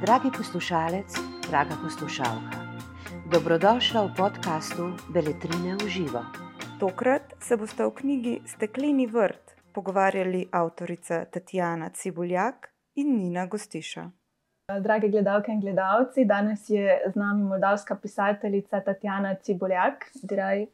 Dragi poslušalec, draga poslušalka, dobrodošla v podkastu Beletrine v živo. Tokrat se boste v knjigi Stekleni vrt pogovarjali avtorica Tatjana Cibuljak in Nina Gostiša. Drage gledalke in gledalci, danes je z nami moldavska pisateljica Tatjana Cibuljak, right?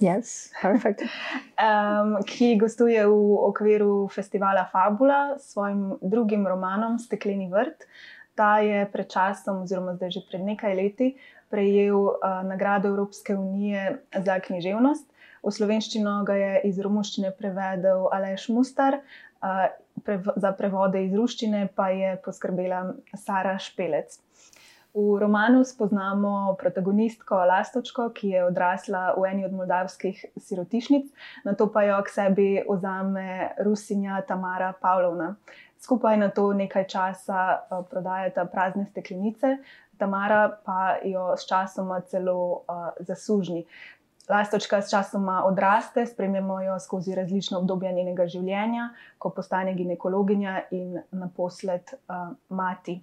yes, um, ki gostuje v okviru festivala Fabula s svojim drugim romanom Stekleni vrt. Ta je pred časom, oziroma zdaj že pred nekaj leti, prejel uh, nagrado Evropske unije za književnost. V slovenščino ga je iz romuščine prevedel Aleš Mustar, uh, prev za prevode iz ruščine pa je poskrbela Sara Špelec. V romanu spoznamo protagonistko Lastočko, ki je odrasla v eni od moldavskih sirotišnic, na to pa jo k sebi vzame Rusinja Tamara Pavlovna. Skupaj na to nekaj časa uh, prodajata prazne steklenice, Tamara pa jo s časoma celo uh, zasužni. Lastočka s časoma odraste, spremljamo jo skozi različne obdobja njenega življenja, ko postane ginekologinja in naposled uh, mati.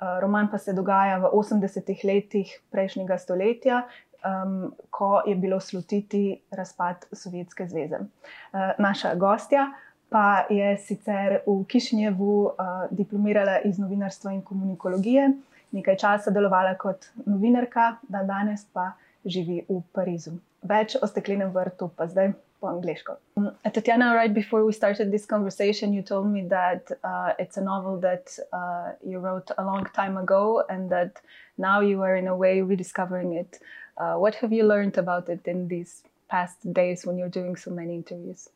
Uh, roman pa se dogaja v 80-ih letih prejšnjega stoletja, um, ko je bilo slutiti razpad Sovjetske zveze. Uh, naša gostja pa je sicer v Kišnjevu uh, diplomirala iz novinarstva in komunikologije, nekaj časa delovala kot novinarka, da danes pa živi v Parizu. Več o steklenem vrtu pa zdaj po angliško. Mm, Tatjana, right before we started this conversation, you told me that uh, it's a novel that uh, you wrote a long time ago and that now you are in a way rediscovering it. Uh, what have you learned about it in these past days when you're doing so many interviews?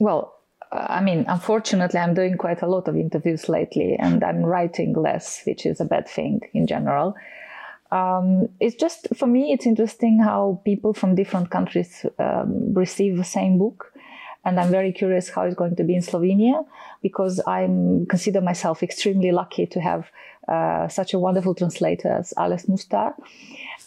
Well, I mean, unfortunately, I'm doing quite a lot of interviews lately and I'm writing less, which is a bad thing in general. Um, it's just, for me, it's interesting how people from different countries um, receive the same book. And I'm very curious how it's going to be in Slovenia because I consider myself extremely lucky to have uh, such a wonderful translator as Aleš Mustar.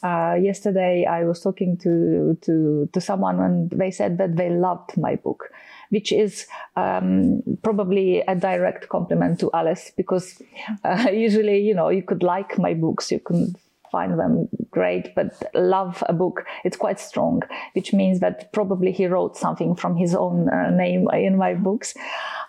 Uh, yesterday, I was talking to, to, to someone and they said that they loved my book which is um, probably a direct compliment to Aleš because uh, usually, you know, you could like my books, you can find them great, but love a book, it's quite strong, which means that probably he wrote something from his own uh, name in my books.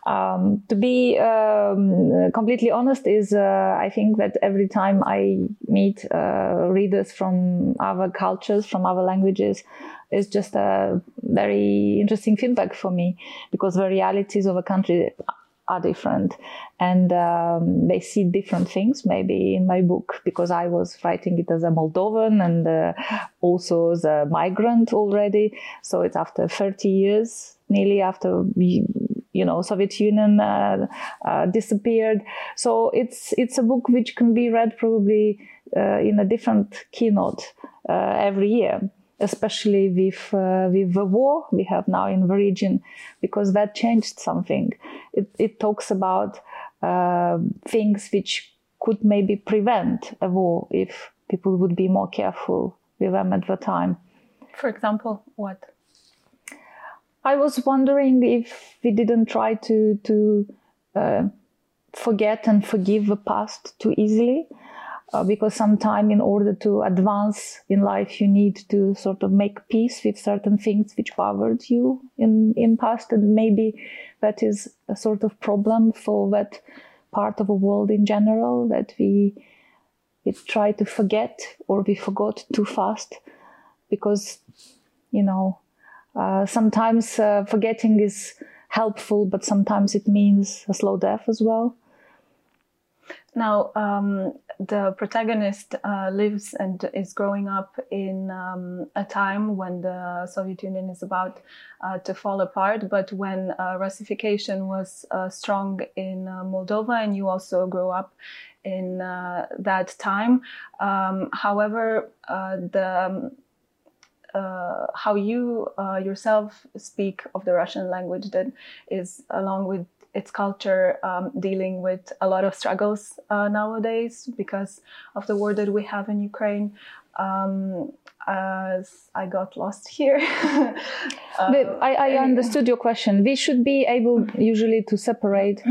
Um, to be um, completely honest, is uh, I think that every time I meet uh, readers from other cultures, from other languages, is just a very interesting feedback for me because the realities of a country are different. And um, they see different things maybe in my book because i was writing it as a moldovan and uh, also as a migrant already. So it's after 30 years nearly after you know soviet union uh, uh, disappeared. So it's it's a book which can be read probably uh, in a different keynote uh, every year especially with uh, with the war we have now in the region, because that changed something. It, it talks about uh, things which could maybe prevent a war if people would be more careful with them at the time. For example, what? I was wondering if we didn't try to to uh, forget and forgive the past too easily uh, because sometimes in order to advance in life you need to sort of make peace with certain things which bothered you in in past. And maybe that is a sort of problem for that part of the world in general that we we try to forget or we forgot too fast. Because you know uh, sometimes uh, forgetting is helpful but sometimes it means a slow death as well now, um, the protagonist uh, lives and is growing up in um, a time when the Soviet Union is about uh, to fall apart, but when uh, Russification was uh, strong in uh, Moldova, and you also grew up in uh, that time. Um, however, the um, uh, how you uh, yourself speak of the Russian language that is along with its culture um, dealing with a lot of struggles uh, nowadays because of the war that we have in Ukraine. Um, as I got lost here. uh, I, I understood your question. We should be able usually to separate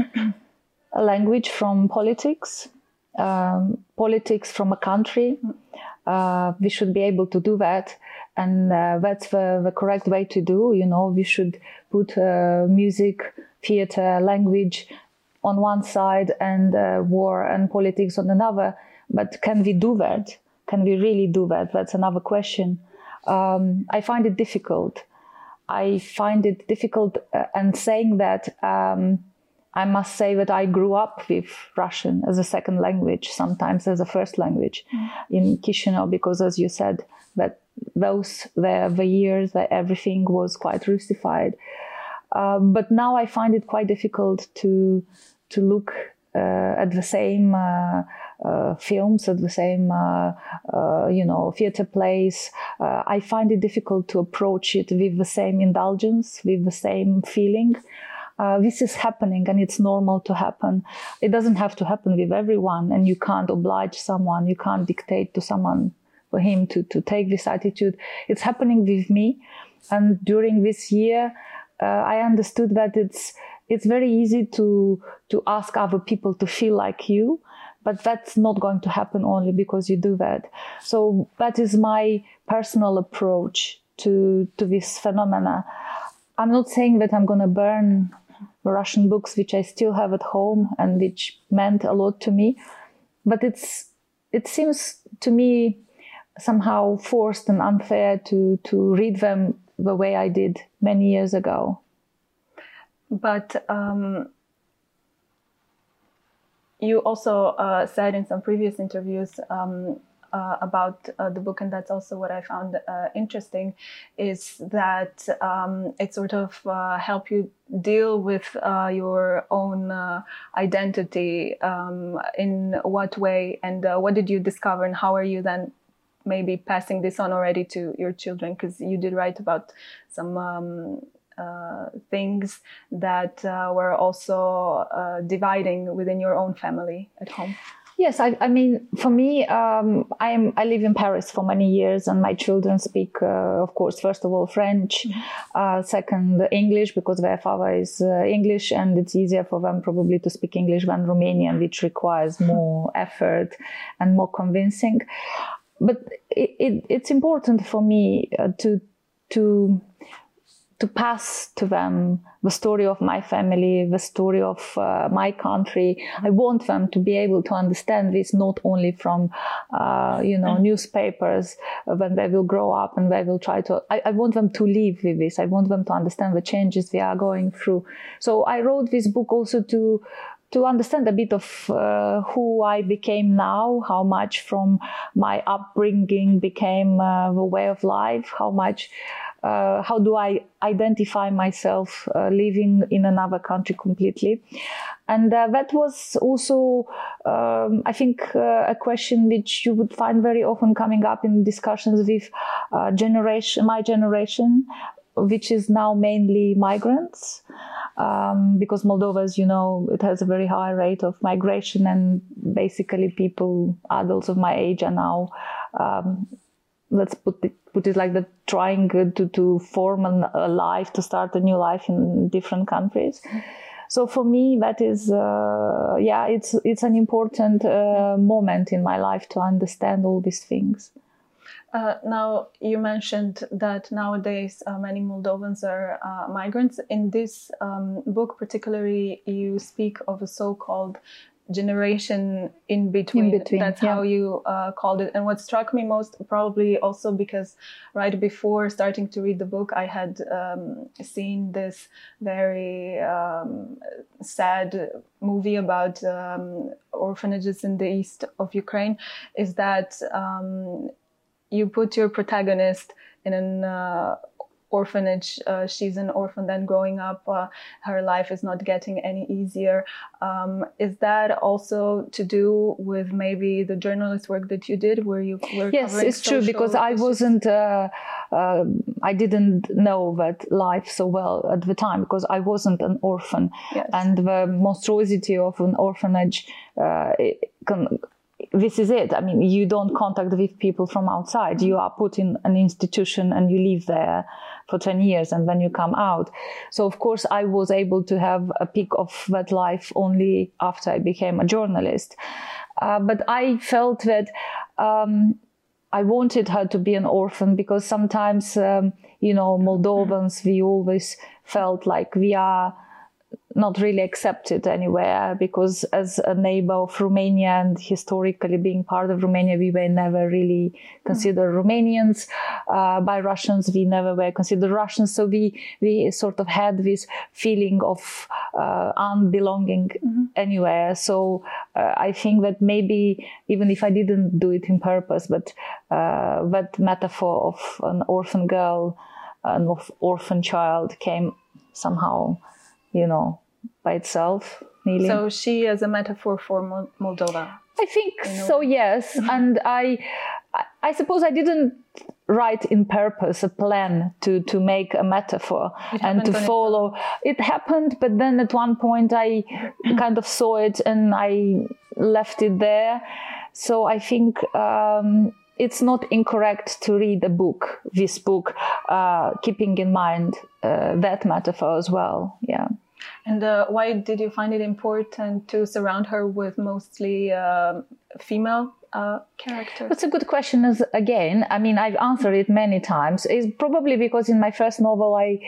a language from politics, um, politics from a country. Uh, we should be able to do that, and uh, that's the, the correct way to do. You know, we should put uh, music, theater, language on one side and uh, war and politics on another. But can we do that? Can we really do that? That's another question. Um, I find it difficult. I find it difficult, uh, and saying that, um, I must say that I grew up with Russian as a second language, sometimes as a first language mm. in Chisinau, because as you said, that those were the years that everything was quite Russified. Uh, but now I find it quite difficult to to look uh, at the same uh, uh, films, at the same, uh, uh, you know, theater plays. Uh, I find it difficult to approach it with the same indulgence, with the same feeling. this is happening and it's normal to happen. It doesn't have to happen with everyone, and you can't oblige someone, you can't dictate to someone for him to, to take this attitude. It's happening with me. And during this year, Uh, I understood that it's it's very easy to to ask other people to feel like you but that's not going to happen only because you do that. So that is my personal approach to to this phenomena. I'm not saying that i'm going to burn russian books which i still have at home and which meant a lot to me but it's it seems to me somehow forced and unfair to to read them the way i did many years ago but um, you also uh, said in some previous interviews um, uh, about uh, the book, and that's also what I found uh, interesting, is that um, it sort of uh, help you deal with uh, your own identity. Um, in what way, and what did you discover, and how are you then maybe passing this on already to your children? Because you did write about some um, uh, things that uh, were also uh, dividing within your own family at home? Yes, I, I, mean, for me, um, I am. I live in Paris for many years, and my children speak, uh, of course, first of all French, mm-hmm. uh, second English because their father is uh, English, and it's easier for them probably to speak English than Romanian, which requires more effort and more convincing. But it, it, it's important for me to to to pass to them the story of my family, the story of uh, my country. I want them to be able to understand this not only from, uh, you know, newspapers when they will grow up and they will try to. I, I, want them to live with this. I want them to understand the changes they are going through. So I wrote this book also to to understand a bit of uh, who I became now, how much from my upbringing became uh, the way of life, how much uh, how do I identify myself uh, living in another country completely? And uh, that was also, um, I think, uh, a question which you would find very often coming up in discussions with generation, my generation, which is now mainly migrants. Um, because Moldova, as you know, it has a very high rate of migration, and basically people, adults of my age, are now um, let's put it put it like that trying to to form an, a life to start a new life in different countries. So for me that is uh, yeah it's it's an important uh, moment in my life to understand all these things uh, now you mentioned that nowadays uh, many Moldovans are uh, migrants. In this um, book, particularly, you speak of a so-called generation in between. In between That's yeah. how you uh, called it. And what struck me most, probably also because right before starting to read the book, I had um, seen this very um, sad movie about um, orphanages in the east of Ukraine. Is that um, you put your protagonist in an uh, orphanage. Uh, she's an orphan then growing up. Uh, her life is not getting any easier. Um, is that also to do with maybe the journalist work that you did where you were Yes, it's true because I wasn't, uh, uh, I didn't know that life so well at the time because I wasn't an orphan. Yes. And the monstrosity of an orphanage uh, can, this is it. I mean, you don't contact with people from outside. You are put in an institution and you live there for 10 years and then you come out. So, of course, I was able to have a peek of that life only after I became a journalist. Uh, but I felt that um, I wanted her to be an orphan because sometimes, um, you know, Moldovans, we always felt like we are not really accepted anywhere because as a neighbor of Romania and historically being part of Romania, we were never really considered mm. Romanians. Uh, by Russians, we never were considered Russians. So we, we sort of had this feeling of uh, unbelonging mm-hmm. anywhere. So uh, I think that maybe even if I didn't do it in purpose, but uh, that metaphor of an orphan girl, an orphan child came somehow you know, by itself. Nearly. So she is a metaphor for Moldova. I think so. Yes, and I, I suppose I didn't write in purpose a plan to to make a metaphor it and to follow. It happened, but then at one point I kind of saw it and I left it there. So I think. Um, it's not incorrect to read a book, this book, uh, keeping in mind uh, that metaphor as well. Yeah. And uh, why did you find it important to surround her with mostly uh, female uh, characters? That's a good question. As again, I mean, I've answered it many times. It's probably because in my first novel I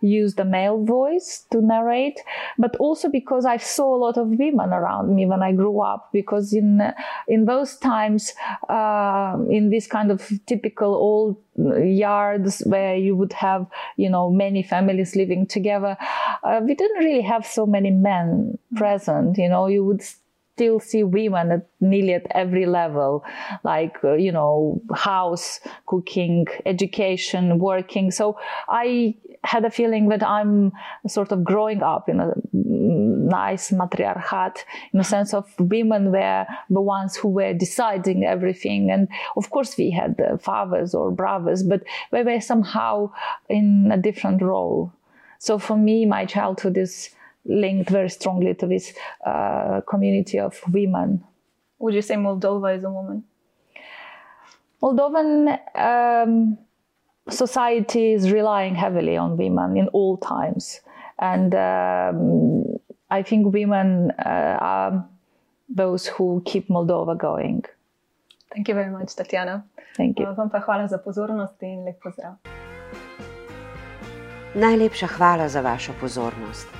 used a male voice to narrate, but also because I saw a lot of women around me when I grew up. Because in in those times, uh, in this kind of typical old yards where you would have, you know, many families living together, uh, we didn't really have so many men present. You know, you would still see women at nearly at every level, like, uh, you know, house, cooking, education, working. So I had a feeling that I'm sort of growing up in a nice matriarchat in the sense of women were the ones who were deciding everything. And of course, we had fathers or brothers, but we were somehow in a different role. So for me, my childhood is linked very strongly to this uh, community of women. Would you say Moldova is a woman? Moldovan um, society is relying heavily on women in all times. And um, I think women uh, are those who keep Moldova going. Thank you very much, Tatjana. Thank you. Vam pa hvala za pozornost in lep pozdrav. Najlepša hvala za vašo pozornost.